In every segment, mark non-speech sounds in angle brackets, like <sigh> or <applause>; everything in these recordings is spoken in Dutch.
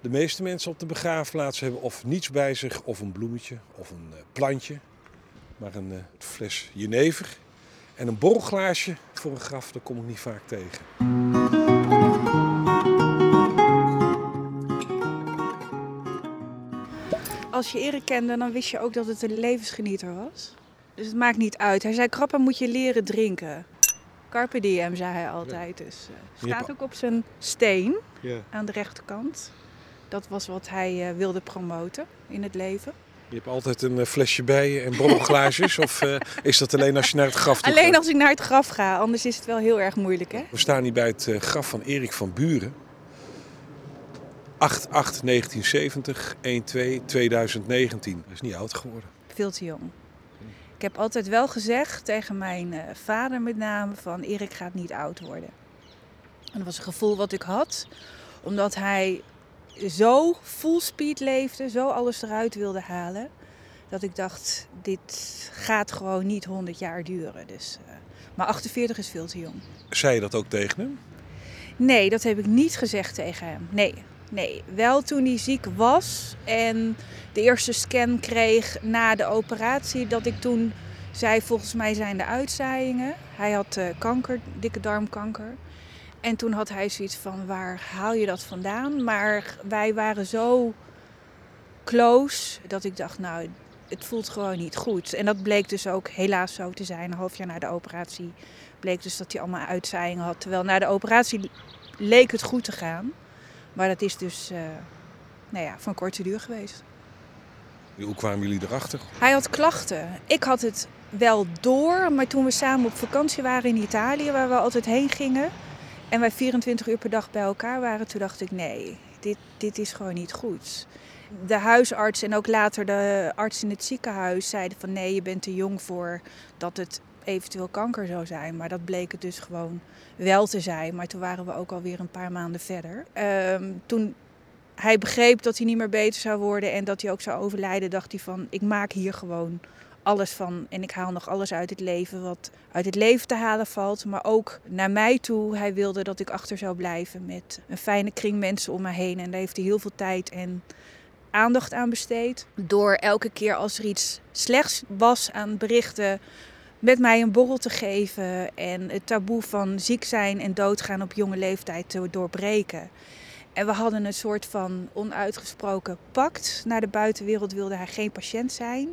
De meeste mensen op de begraafplaats hebben of niets bij zich, of een bloemetje, of een uh, plantje. Maar een uh, fles jenever en een borrelglaasje voor een graf, dat kom ik niet vaak tegen. Als je Erik kende, dan wist je ook dat het een levensgenieter was. Dus het maakt niet uit. Hij zei, krappa moet je leren drinken. Carpe diem, zei hij altijd. Dus uh, staat ook op zijn steen aan de rechterkant. Dat was wat hij uh, wilde promoten in het leven. Je hebt altijd een uh, flesje bij je en borrelglaasjes? of uh, is dat alleen als je naar het graf toe Alleen gaat? als ik naar het graf ga, anders is het wel heel erg moeilijk, hè? We staan hier bij het uh, graf van Erik van Buren. 8-8-1970, 1-2-2019. Hij is niet oud geworden. Veel te jong. Ik heb altijd wel gezegd tegen mijn uh, vader met name van Erik gaat niet oud worden. En dat was een gevoel wat ik had, omdat hij zo full speed leefde, zo alles eruit wilde halen, dat ik dacht, dit gaat gewoon niet 100 jaar duren. Dus, uh, maar 48 is veel te jong. Zei je dat ook tegen hem? Nee, dat heb ik niet gezegd tegen hem. Nee, nee. Wel toen hij ziek was en de eerste scan kreeg na de operatie, dat ik toen zei, volgens mij zijn de uitzaaiingen. Hij had uh, kanker, dikke darmkanker. En toen had hij zoiets van, waar haal je dat vandaan? Maar wij waren zo close dat ik dacht, nou, het voelt gewoon niet goed. En dat bleek dus ook helaas zo te zijn. Een half jaar na de operatie bleek dus dat hij allemaal uitzaaiingen had. Terwijl na de operatie leek het goed te gaan. Maar dat is dus uh, nou ja, van korte duur geweest. Hoe kwamen jullie erachter? Hij had klachten. Ik had het wel door, maar toen we samen op vakantie waren in Italië, waar we altijd heen gingen, en wij 24 uur per dag bij elkaar waren, toen dacht ik: nee, dit, dit is gewoon niet goed. De huisarts en ook later de arts in het ziekenhuis zeiden van nee, je bent te jong voor dat het eventueel kanker zou zijn. Maar dat bleek het dus gewoon wel te zijn. Maar toen waren we ook alweer een paar maanden verder. Um, toen hij begreep dat hij niet meer beter zou worden en dat hij ook zou overlijden, dacht hij van ik maak hier gewoon alles van en ik haal nog alles uit het leven wat uit het leven te halen valt. Maar ook naar mij toe. Hij wilde dat ik achter zou blijven met een fijne kring mensen om me heen. En daar heeft hij heel veel tijd en aandacht aan besteed. Door elke keer als er iets slechts was aan berichten met mij een borrel te geven en het taboe van ziek zijn en doodgaan op jonge leeftijd te doorbreken. En we hadden een soort van onuitgesproken pact. Naar de buitenwereld wilde hij geen patiënt zijn.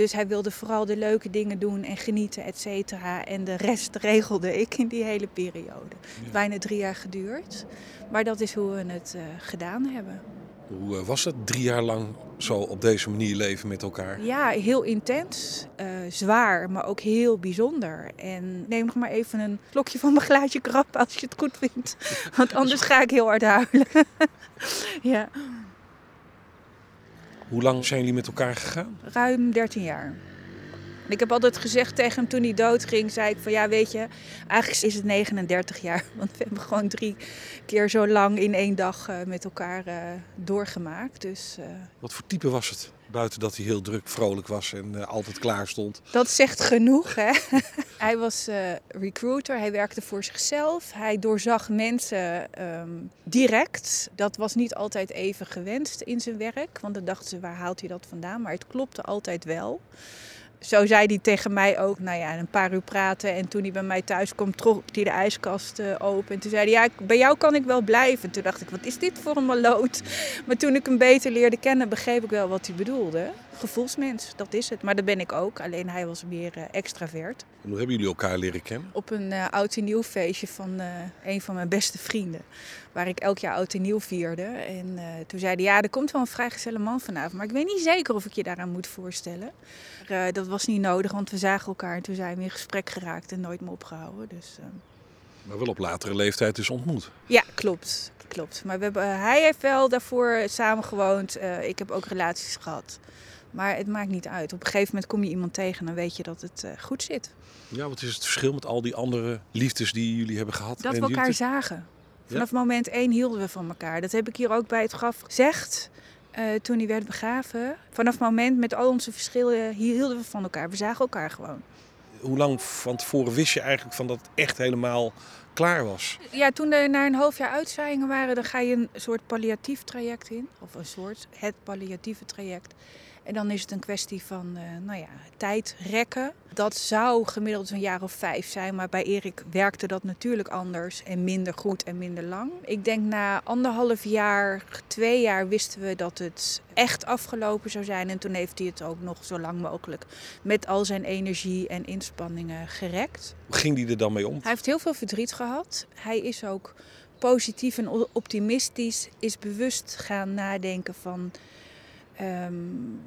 Dus hij wilde vooral de leuke dingen doen en genieten, et cetera. En de rest regelde ik in die hele periode. Ja. Bijna drie jaar geduurd. Maar dat is hoe we het uh, gedaan hebben. Hoe uh, was het drie jaar lang zo op deze manier leven met elkaar? Ja, heel intens. Uh, zwaar, maar ook heel bijzonder. En neem nog maar even een slokje van mijn glaasje krap als je het goed vindt. <laughs> Want anders ga ik heel hard huilen. <laughs> ja. Hoe lang zijn jullie met elkaar gegaan? Ruim 13 jaar. Ik heb altijd gezegd tegen hem toen hij doodging, zei ik van ja weet je, eigenlijk is het 39 jaar. <laughs> Want we hebben gewoon drie keer zo lang in één dag uh, met elkaar uh, doorgemaakt. Dus, uh, Wat voor type was het? Buiten dat hij heel druk, vrolijk was en altijd klaar stond. Dat zegt genoeg hè. <laughs> hij was recruiter, hij werkte voor zichzelf. Hij doorzag mensen um, direct. Dat was niet altijd even gewenst in zijn werk. Want dan dachten ze waar haalt hij dat vandaan. Maar het klopte altijd wel zo zei hij tegen mij ook, nou ja, een paar uur praten. En toen hij bij mij thuis kwam, trok hij de ijskast uh, open. En toen zei hij, ja, bij jou kan ik wel blijven. Toen dacht ik, wat is dit voor een maloot? Maar toen ik hem beter leerde kennen, begreep ik wel wat hij bedoelde. Gevoelsmens, dat is het. Maar dat ben ik ook, alleen hij was meer uh, extravert. En hoe hebben jullie elkaar leren kennen? Op een uh, oud en nieuw feestje van een van mijn beste vrienden. Waar ik elk jaar oud en nieuw vierde. En toen zei hij, ja, er komt wel een vrijgezelle man vanavond. Maar ik weet niet zeker of ik je daaraan moet voorstellen. dat was niet nodig, want we zagen elkaar en toen zijn we in gesprek geraakt en nooit meer opgehouden. Dus, uh... Maar wel op latere leeftijd dus ontmoet. Ja, klopt. klopt. Maar we hebben, hij heeft wel daarvoor samen gewoond. Uh, ik heb ook relaties gehad. Maar het maakt niet uit. Op een gegeven moment kom je iemand tegen en dan weet je dat het goed zit. Ja, wat is het verschil met al die andere liefdes die jullie hebben gehad? Dat we elkaar zagen. Vanaf ja? moment één hielden we van elkaar. Dat heb ik hier ook bij het graf gezegd. Uh, toen hij werd begraven. Vanaf het moment met al onze verschillen hier hielden we van elkaar. We zagen elkaar gewoon. Hoe lang van tevoren wist je eigenlijk van dat het echt helemaal klaar was. Ja, toen er na een half jaar uitzaaiingen waren, dan ga je een soort palliatief traject in. Of een soort, het palliatieve traject. En dan is het een kwestie van uh, nou ja, tijd rekken. Dat zou gemiddeld een jaar of vijf zijn, maar bij Erik werkte dat natuurlijk anders en minder goed en minder lang. Ik denk na anderhalf jaar, twee jaar wisten we dat het echt afgelopen zou zijn. En toen heeft hij het ook nog zo lang mogelijk met al zijn energie en inspanningen gerekt. Hoe ging hij er dan mee om? Hij heeft heel veel verdriet gehad. Hij is ook positief en optimistisch, is bewust gaan nadenken van Um,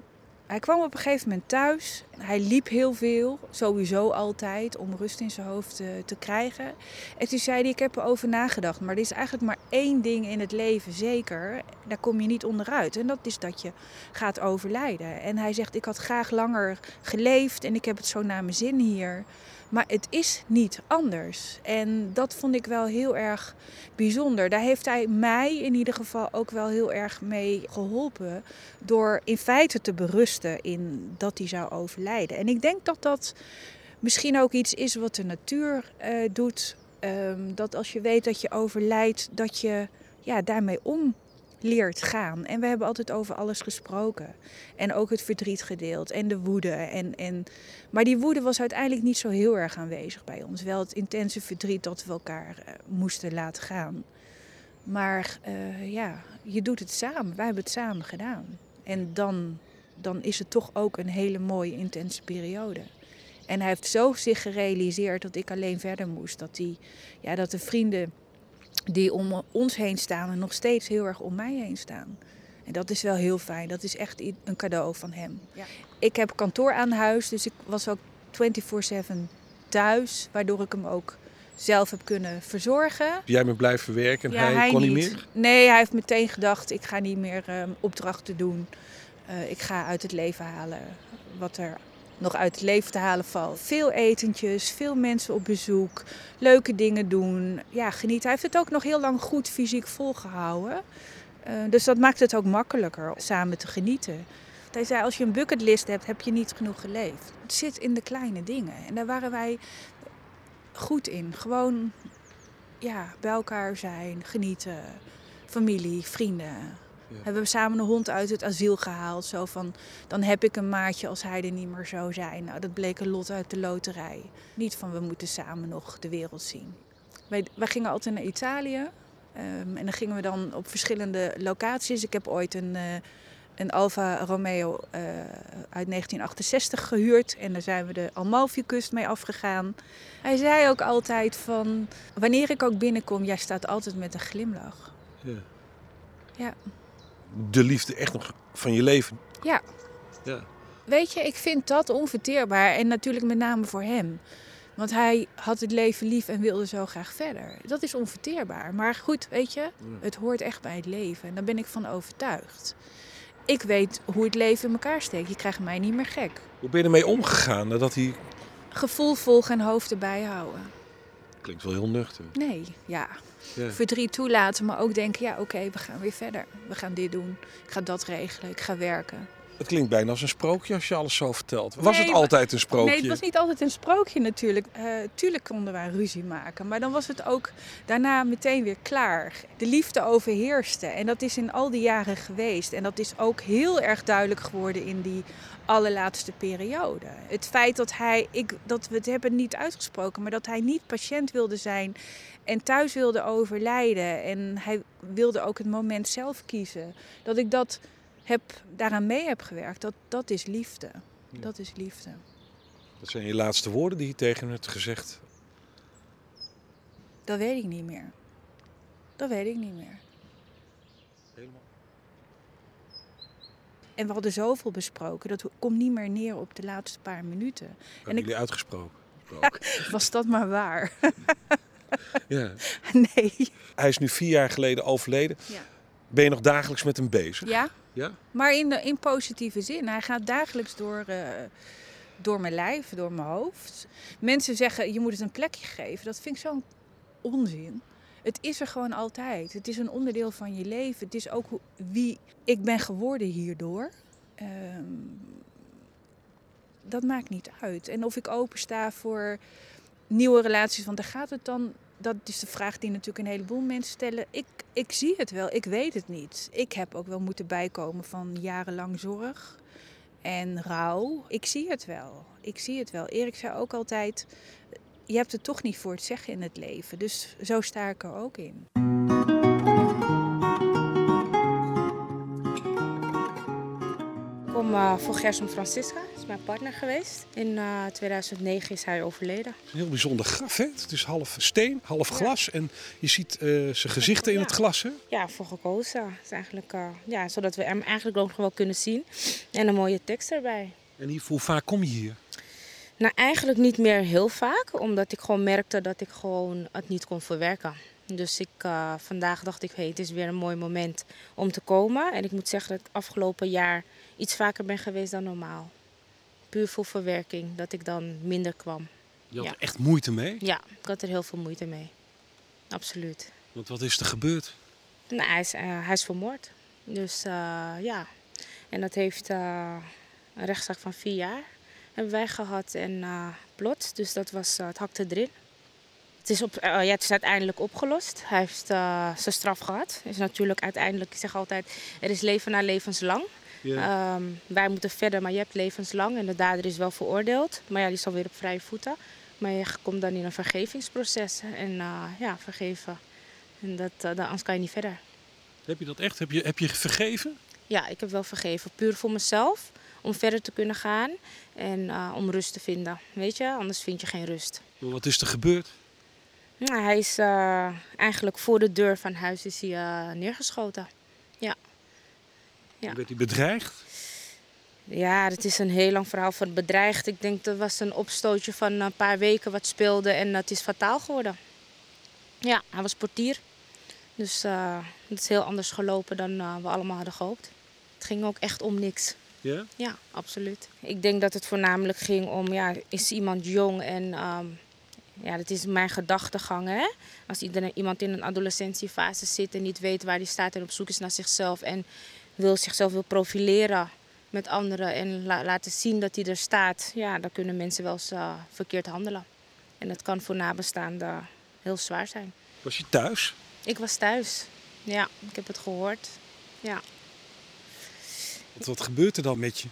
hij kwam op een gegeven moment thuis. Hij liep heel veel, sowieso altijd, om rust in zijn hoofd te, te, krijgen. En toen zei hij, ik heb erover nagedacht, maar er is eigenlijk maar één ding in het leven zeker. Daar kom je niet onderuit. En dat is dat je gaat overlijden. En hij zegt, ik had graag langer geleefd en ik heb het zo naar mijn zin hier. Maar het is niet anders. En dat vond ik wel heel erg bijzonder. Daar heeft hij mij in ieder geval ook wel heel erg mee geholpen. Door in feite te berusten in dat hij zou overlijden. En ik denk dat dat misschien ook iets is wat de natuur uh, doet. Um, dat als je weet dat je overlijdt, dat je ja, daarmee om leert gaan. En we hebben altijd over alles gesproken. En ook het verdriet gedeeld en de woede. En, en... Maar die woede was uiteindelijk niet zo heel erg aanwezig bij ons. Wel het intense verdriet dat we elkaar uh, moesten laten gaan. Maar uh, ja, je doet het samen. Wij hebben het samen gedaan. En dan, dan is het toch ook een hele mooie, intense periode. En hij heeft zo zich gerealiseerd dat ik alleen verder moest. Dat, die, ja, dat de vrienden die om ons heen staan en nog steeds heel erg om mij heen staan. En dat is wel heel fijn. Dat is echt een cadeau van hem. Ja. Ik heb kantoor aan huis, dus ik was ook 24/7 thuis, waardoor ik hem ook zelf heb kunnen verzorgen. Jij bent blijven werken en hij, kon niet. meer? Nee, hij heeft meteen gedacht, ik ga niet meer um, opdrachten doen. Uh, ik ga uit het leven halen wat er nog uit het leven te halen valt. Veel etentjes, veel mensen op bezoek, leuke dingen doen. Ja, genieten. Hij heeft het ook nog heel lang goed fysiek volgehouden. Uh, dus dat maakt het ook makkelijker samen te genieten. Hij zei, als je een bucketlist hebt, heb je niet genoeg geleefd. Het zit in de kleine dingen. En daar waren wij goed in. Gewoon ja, bij elkaar zijn, genieten, familie, vrienden. Hebben we samen een hond uit het asiel gehaald. Zo van, dan heb ik een maatje als hij er niet meer zou zijn. Nou, dat bleek een lot uit de loterij. Niet van, we moeten samen nog de wereld zien. Wij, wij gingen altijd naar Italië. Um, en dan gingen we dan op verschillende locaties. Ik heb ooit een, uh, een Alfa Romeo uh, uit 1968 gehuurd. En daar zijn we de Amalfi-kust mee afgegaan. Hij zei ook altijd van... Wanneer ik ook binnenkom, jij staat altijd met een glimlach. Ja. Ja de liefde echt nog van je leven. Ja. ja. Weet je, ik vind dat onverteerbaar. En natuurlijk met name voor hem. Want hij had het leven lief en wilde zo graag verder. Dat is onverteerbaar. Maar goed, weet je, het hoort echt bij het leven. En daar ben ik van overtuigd. Ik weet hoe het leven in elkaar steekt. Je krijgt mij niet meer gek. Hoe ben je ermee omgegaan nadat hij... Gevoel volgen en hoofd erbij houden. Klinkt wel heel nuchter. Nee, ja ja. verdriet toelaten, maar ook denken, ja oké, we gaan weer verder. We gaan dit doen, ik ga dat regelen, ik ga werken. Het klinkt bijna als een sprookje als je alles zo vertelt. Was het altijd een sprookje? Nee, het was niet altijd een sprookje natuurlijk. Uh, tuurlijk konden wij ruzie maken, maar dan was het ook daarna meteen weer klaar. De liefde overheerste en dat is in al die jaren geweest. En dat is ook heel erg duidelijk geworden in die allerlaatste periode. Het feit dat hij, ik, dat we het hebben niet uitgesproken, maar dat hij niet patiënt wilde zijn en thuis wilde overlijden. En hij wilde ook het moment zelf kiezen. Dat ik dat heb, daaraan mee heb gewerkt, dat, dat is liefde. Dat is liefde. Dat zijn je laatste woorden die je tegen hem hebt gezegd? Dat weet ik niet meer. Dat weet ik niet meer. Helemaal. En we hadden zoveel besproken, dat komt niet meer neer op de laatste paar minuten. Hebben en jullie uitgesproken? <laughs> was dat maar waar? ja. <laughs> Nee. Hij is nu vier jaar geleden overleden. Ja. Ben je nog dagelijks met hem bezig? Ja. ja? Maar in, in positieve zin. Hij gaat dagelijks door, uh, door mijn lijf, door mijn hoofd. Mensen zeggen, je moet het een plekje geven. Dat vind ik zo'n onzin. Het is er gewoon altijd. Het is een onderdeel van je leven. Het is ook wie ik ben geworden hierdoor. Um, dat maakt niet uit. En of ik opensta voor nieuwe relaties, want daar gaat het dan dat is de vraag die natuurlijk een heleboel mensen stellen. Ik, ik zie het wel, ik weet het niet. Ik heb ook wel moeten bijkomen van jarenlang zorg en rouw. Ik zie het wel. Ik zie het wel. Erik zei ook altijd: je hebt het toch niet voor het zeggen in het leven. Dus zo sta ik er ook in. Ik kom uh, voor Gerson Francisca, dat is mijn partner geweest. In uh, 2009 is hij overleden. Een heel bijzonder graf, hè? Het is half steen, half glas. En je ziet uh, zijn gezichten in het glas, hè? Ja, voor gekozen. Het is eigenlijk, uh, ja, zodat we hem eigenlijk ook nog wel kunnen zien. En een mooie tekst erbij. En hier, hoe vaak kom je hier? Nou, eigenlijk niet meer heel vaak, omdat ik gewoon merkte dat ik gewoon het niet kon verwerken. Dus ik, uh, vandaag dacht ik, hey, het is weer een mooi moment om te komen. En ik moet zeggen dat ik afgelopen jaar iets vaker ben geweest dan normaal. Puur voor verwerking, dat ik dan minder kwam. Je had Ja. er echt moeite mee. Ja, ik had er heel veel moeite mee. Absoluut. Want wat is er gebeurd? Nou, hij, is, uh, hij is vermoord. Dus uh, ja, en dat heeft een rechtszaak van vier jaar hebben wij gehad en uh, plot. Dus dat was, uh, het hakte erin. Het is, op, uh, ja, het is uiteindelijk opgelost. Hij heeft zijn straf gehad. Is natuurlijk uiteindelijk, ik zeg altijd, er is leven na levenslang. Um, wij moeten verder, maar je hebt levenslang en de dader is wel veroordeeld. Maar ja, die is alweer op vrije voeten. Maar je komt dan in een vergevingsproces en ja, vergeven. En dat, dan, anders kan je niet verder. Heb je dat echt? Heb je, heb je vergeven? Ja, ik heb wel vergeven. Puur voor mezelf. Om verder te kunnen gaan en uh, om rust te vinden. Weet je, anders vind je geen rust. Maar wat is er gebeurd? Nou, hij is uh, eigenlijk voor de deur van huis is hij, uh, neergeschoten. Ja. ja. Werd hij bedreigd? Ja, dat is een heel lang verhaal van bedreigd. Ik denk dat was een opstootje van een paar weken wat speelde en dat is fataal geworden. Ja, hij was portier. Dus uh, het is heel anders gelopen dan uh, we allemaal hadden gehoopt. Het ging ook echt om niks. Ja? Ja, absoluut. Ik denk dat het voornamelijk ging om, ja, is iemand jong en um, ja, dat is mijn gedachtegang. Hè? Als iemand in een adolescentiefase zit en niet weet waar hij staat en op zoek is naar zichzelf en wil zichzelf wil profileren met anderen en la laten zien dat hij er staat, ja, dan kunnen mensen wel eens uh, verkeerd handelen. En dat kan voor nabestaanden heel zwaar zijn. Was je thuis? Ik was thuis. Ja, ik heb het gehoord. Ja. Wat, gebeurt er dan met je?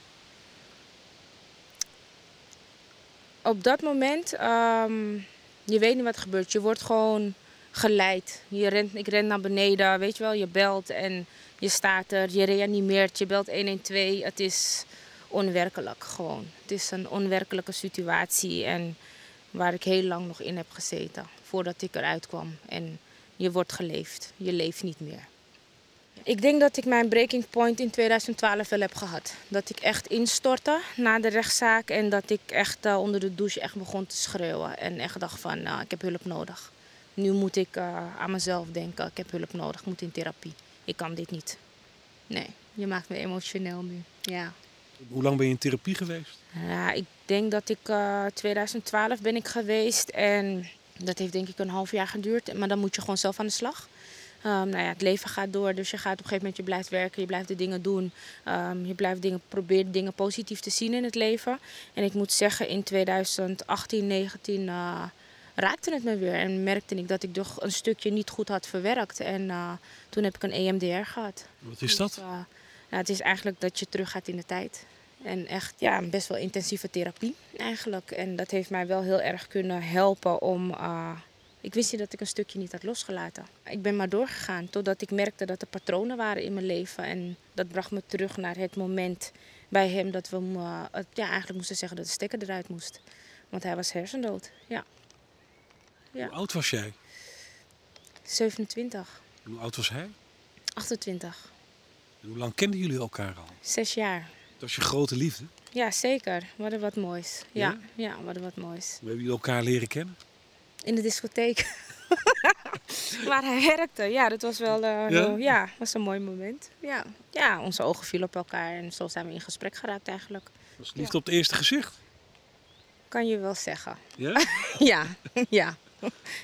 Op dat moment, um, je weet niet wat er gebeurt. Je wordt gewoon geleid. Je rent, ik ren naar beneden, weet je wel. Je belt en je staat er. Je reanimeert, je belt 112. Het is onwerkelijk gewoon. Het is een onwerkelijke situatie. En waar ik heel lang nog in heb gezeten. Voordat ik eruit kwam. En je wordt geleefd. Je leeft niet meer. Ik denk dat ik mijn breaking point in 2012 wel heb gehad. Dat ik echt instortte na de rechtszaak en dat ik echt uh, onder de douche echt begon te schreeuwen. En echt dacht van, uh, ik heb hulp nodig. Nu moet ik uh, aan mezelf denken, ik heb hulp nodig, ik moet in therapie. Ik kan dit niet. Nee, je maakt me emotioneel nu, ja. Hoe lang ben je in therapie geweest? Ja, ik denk dat ik 2012 ben ik geweest en dat heeft denk ik een half jaar geduurd. Maar dan moet je gewoon zelf aan de slag. Um, nou ja, het leven gaat door, dus je gaat op een gegeven moment, je blijft werken, je blijft de dingen doen. Um, je blijft dingen, probeert dingen positief te zien in het leven. En ik moet zeggen, in 2018, 19 uh, raakte het me weer. En merkte ik dat ik toch een stukje niet goed had verwerkt. En uh, toen heb ik een EMDR gehad. Wat is dat? Dus, uh, nou, het is eigenlijk dat je teruggaat in de tijd. En echt ja, een best wel intensieve therapie eigenlijk. En dat heeft mij wel heel erg kunnen helpen om... Uh, ik wist niet dat ik een stukje niet had losgelaten. Ik ben maar doorgegaan totdat ik merkte dat er patronen waren in mijn leven. En dat bracht me terug naar het moment bij hem dat we uh, het, ja, eigenlijk moesten zeggen dat de stekker eruit moest. Want hij was hersendood. Ja. ja. Hoe oud was jij? 27. En hoe oud was hij? 28. En hoe lang kenden jullie elkaar al? Zes jaar. Dat was je grote liefde? Ja, zeker. We hadden wat moois. Ja, ja, ja we hadden wat moois. Hoe hebben jullie elkaar leren kennen? In de discotheek. <laughs> Waar hij werkte. Ja, dat was wel uh, ja? Heel, ja, was een mooi moment. Ja. ja, onze ogen vielen op elkaar en zo zijn we in gesprek geraakt eigenlijk. Was liefde ja. op het eerste gezicht? Kan je wel zeggen. Ja? <laughs> ja, <laughs> ja.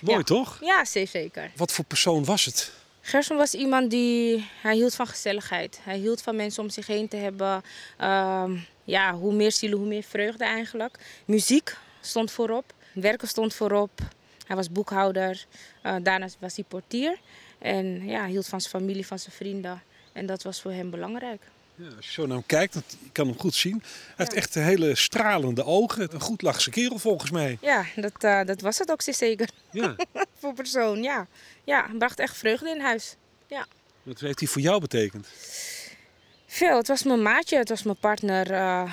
Mooi ja. toch? Ja, zeker. Wat voor persoon was het? Gerson was iemand die, hij hield van gezelligheid. Hij hield van mensen om zich heen te hebben. Um, ja, hoe meer zielen, hoe meer vreugde eigenlijk. Muziek stond voorop. Werken stond voorop. Hij was boekhouder, uh, daarna was hij portier. En ja, hield van zijn familie, van zijn vrienden. En dat was voor hem belangrijk. Ja, als je zo naar hem kijkt, dat, kan hem goed zien. Hij heeft echt hele stralende ogen. Een goed lachse kerel volgens mij. Ja, dat, uh, dat was het ook zeker. Ja. <laughs> voor persoon, ja. Ja, hij bracht echt vreugde in huis. Ja. Wat heeft hij voor jou betekend? Veel. Het was mijn maatje, het was mijn partner. Uh,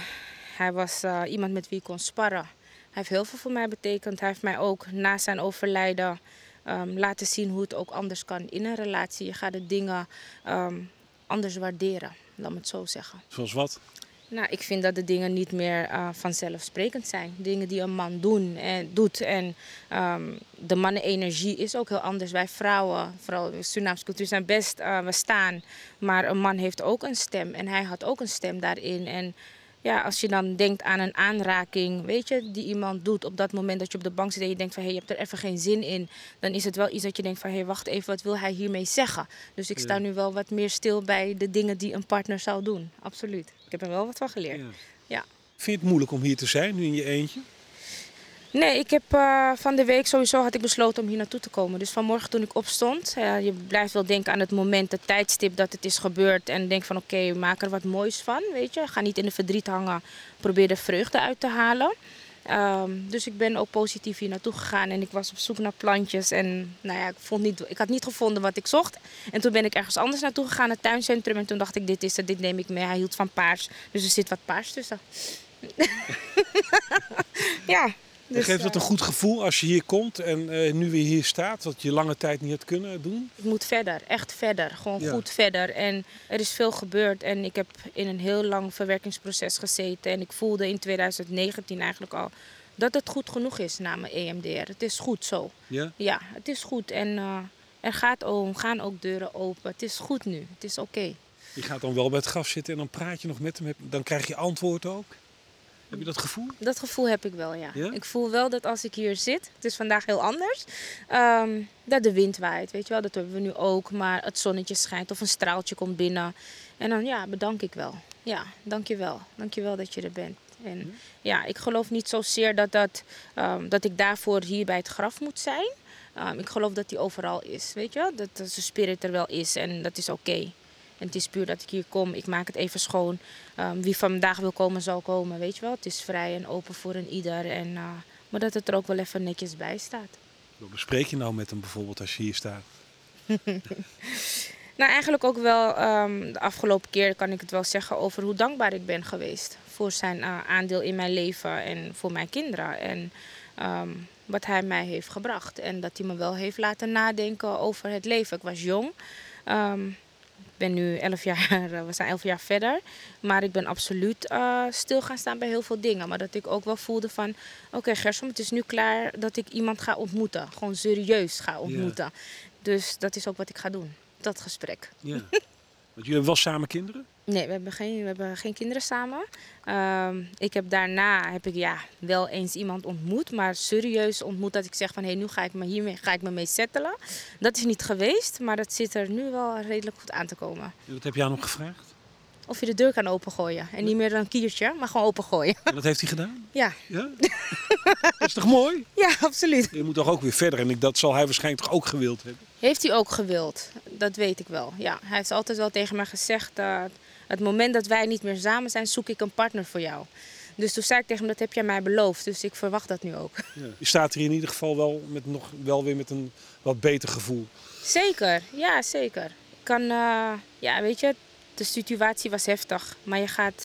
hij was uh, iemand met wie ik kon sparren. Hij heeft heel veel voor mij betekend. Hij heeft mij ook na zijn overlijden um, laten zien hoe het ook anders kan in een relatie. Je gaat de dingen um, anders waarderen, laat me het zo zeggen. Zoals wat? Nou, ik vind dat de dingen niet meer uh, vanzelfsprekend zijn. Dingen die een man doen en, doet. En um, de mannenenergie is ook heel anders. Wij vrouwen, vooral in Surinaamse cultuur, zijn best, uh, we staan. Maar een man heeft ook een stem. En hij had ook een stem daarin. En ja, als je dan denkt aan een aanraking, weet je, die iemand doet op dat moment dat je op de bank zit en je denkt van hé, hey, je hebt er even geen zin in, dan is het wel iets dat je denkt van hé, hey, wacht even, wat wil hij hiermee zeggen? Dus ik sta nu wel wat meer stil bij de dingen die een partner zou doen. Absoluut. Ik heb er wel wat van geleerd. Ja. ja. Vind je het moeilijk om hier te zijn, nu in je eentje? Nee, ik heb uh, van de week sowieso had ik besloten om hier naartoe te komen. Dus vanmorgen toen ik opstond, je blijft wel denken aan het moment, het tijdstip dat het is gebeurd. En denk van oké, maak er wat moois van, weet je. Ga niet in de verdriet hangen, probeer de vreugde uit te halen. Um, dus ik ben ook positief hier naartoe gegaan en ik was op zoek naar plantjes. En nou ja, ik, vond niet, ik had niet gevonden wat ik zocht. En toen ben ik ergens anders naartoe gegaan, het tuincentrum. En toen dacht ik, dit is het, dit neem ik mee. Hij hield van paars, dus er zit wat paars tussen. <laughs> ja, dus, geeft dat een goed gevoel als je hier komt en uh, nu weer hier staat, wat je lange tijd niet had kunnen doen? Ik moet verder, echt verder, gewoon ja. goed verder. En er is veel gebeurd en ik heb in een heel lang verwerkingsproces gezeten. En ik voelde in 2019 eigenlijk al dat het goed genoeg is na mijn EMDR. Het is goed zo. Ja? Ja, het is goed. En uh, er gaat om, gaan ook deuren open. Het is goed nu, het is oké. Okay. Je gaat dan wel bij het graf zitten en dan praat je nog met hem. Dan krijg je antwoord ook? Heb je dat gevoel? Dat gevoel heb ik wel, ja. ja? Ik voel wel dat als ik hier zit, het is vandaag heel anders, um, dat de wind waait, weet je wel. Dat hebben we nu ook, maar het zonnetje schijnt of een straaltje komt binnen. En dan, ja, bedank ik wel. Ja, dank je wel. Dank je wel dat je er bent. En ja, ja ik geloof niet zozeer dat, dat, um, dat ik daarvoor hier bij het graf moet zijn. Um, ik geloof dat die overal is, weet je wel. Dat, dat de spirit er wel is en dat is oké. Okay. En het is puur dat ik hier kom. Ik maak het even schoon. Um, wie vandaag wil komen, zal komen. Weet je wel, het is vrij en open voor een ieder. En, uh, maar dat het er ook wel even netjes bij staat. Wat bespreek je nou met hem bijvoorbeeld als je hier staat? <laughs> nou, eigenlijk ook wel um, de afgelopen keer kan ik het wel zeggen over hoe dankbaar ik ben geweest. Voor zijn uh, aandeel in mijn leven en voor mijn kinderen. En um, wat hij mij heeft gebracht. En dat hij me wel heeft laten nadenken over het leven. Ik was jong. Um, ik ben nu elf jaar, <laughs> we zijn elf jaar verder. Maar ik ben absoluut uh, stil gaan staan bij heel veel dingen. Maar dat ik ook wel voelde van, oké okay, Gersom, het is nu klaar dat ik iemand ga ontmoeten. Gewoon serieus ga ontmoeten. Ja. Dus dat is ook wat ik ga doen, dat gesprek. Ja. <laughs> Want jullie hebben wel samen kinderen? Nee, we hebben geen, we hebben geen kinderen samen. Um, ik heb daarna heb ik ja, wel eens iemand ontmoet, maar serieus ontmoet dat ik zeg van hé, hey, nu ga ik me hiermee ga ik me mee settelen. Dat is niet geweest, maar dat zit er nu wel redelijk goed aan te komen. En wat heb je aan hem gevraagd? Of je de deur kan opengooien. En niet meer een kiertje, maar gewoon opengooien. En dat heeft hij gedaan? Ja. ja? <laughs> dat is toch mooi? Ja, absoluut. Je moet toch ook weer verder. En dat zal hij waarschijnlijk toch ook gewild hebben? Heeft hij ook gewild. Dat weet ik wel. Ja, hij heeft altijd wel tegen me gezegd dat het moment dat wij niet meer samen zijn, zoek ik een partner voor jou. Dus toen zei ik tegen hem, dat heb jij mij beloofd. Dus ik verwacht dat nu ook. <laughs> Ja. Je staat hier in ieder geval wel, met nog, wel weer met een wat beter gevoel. Zeker, ja zeker. Ik kan, uh, ja weet je, de situatie was heftig. Maar je gaat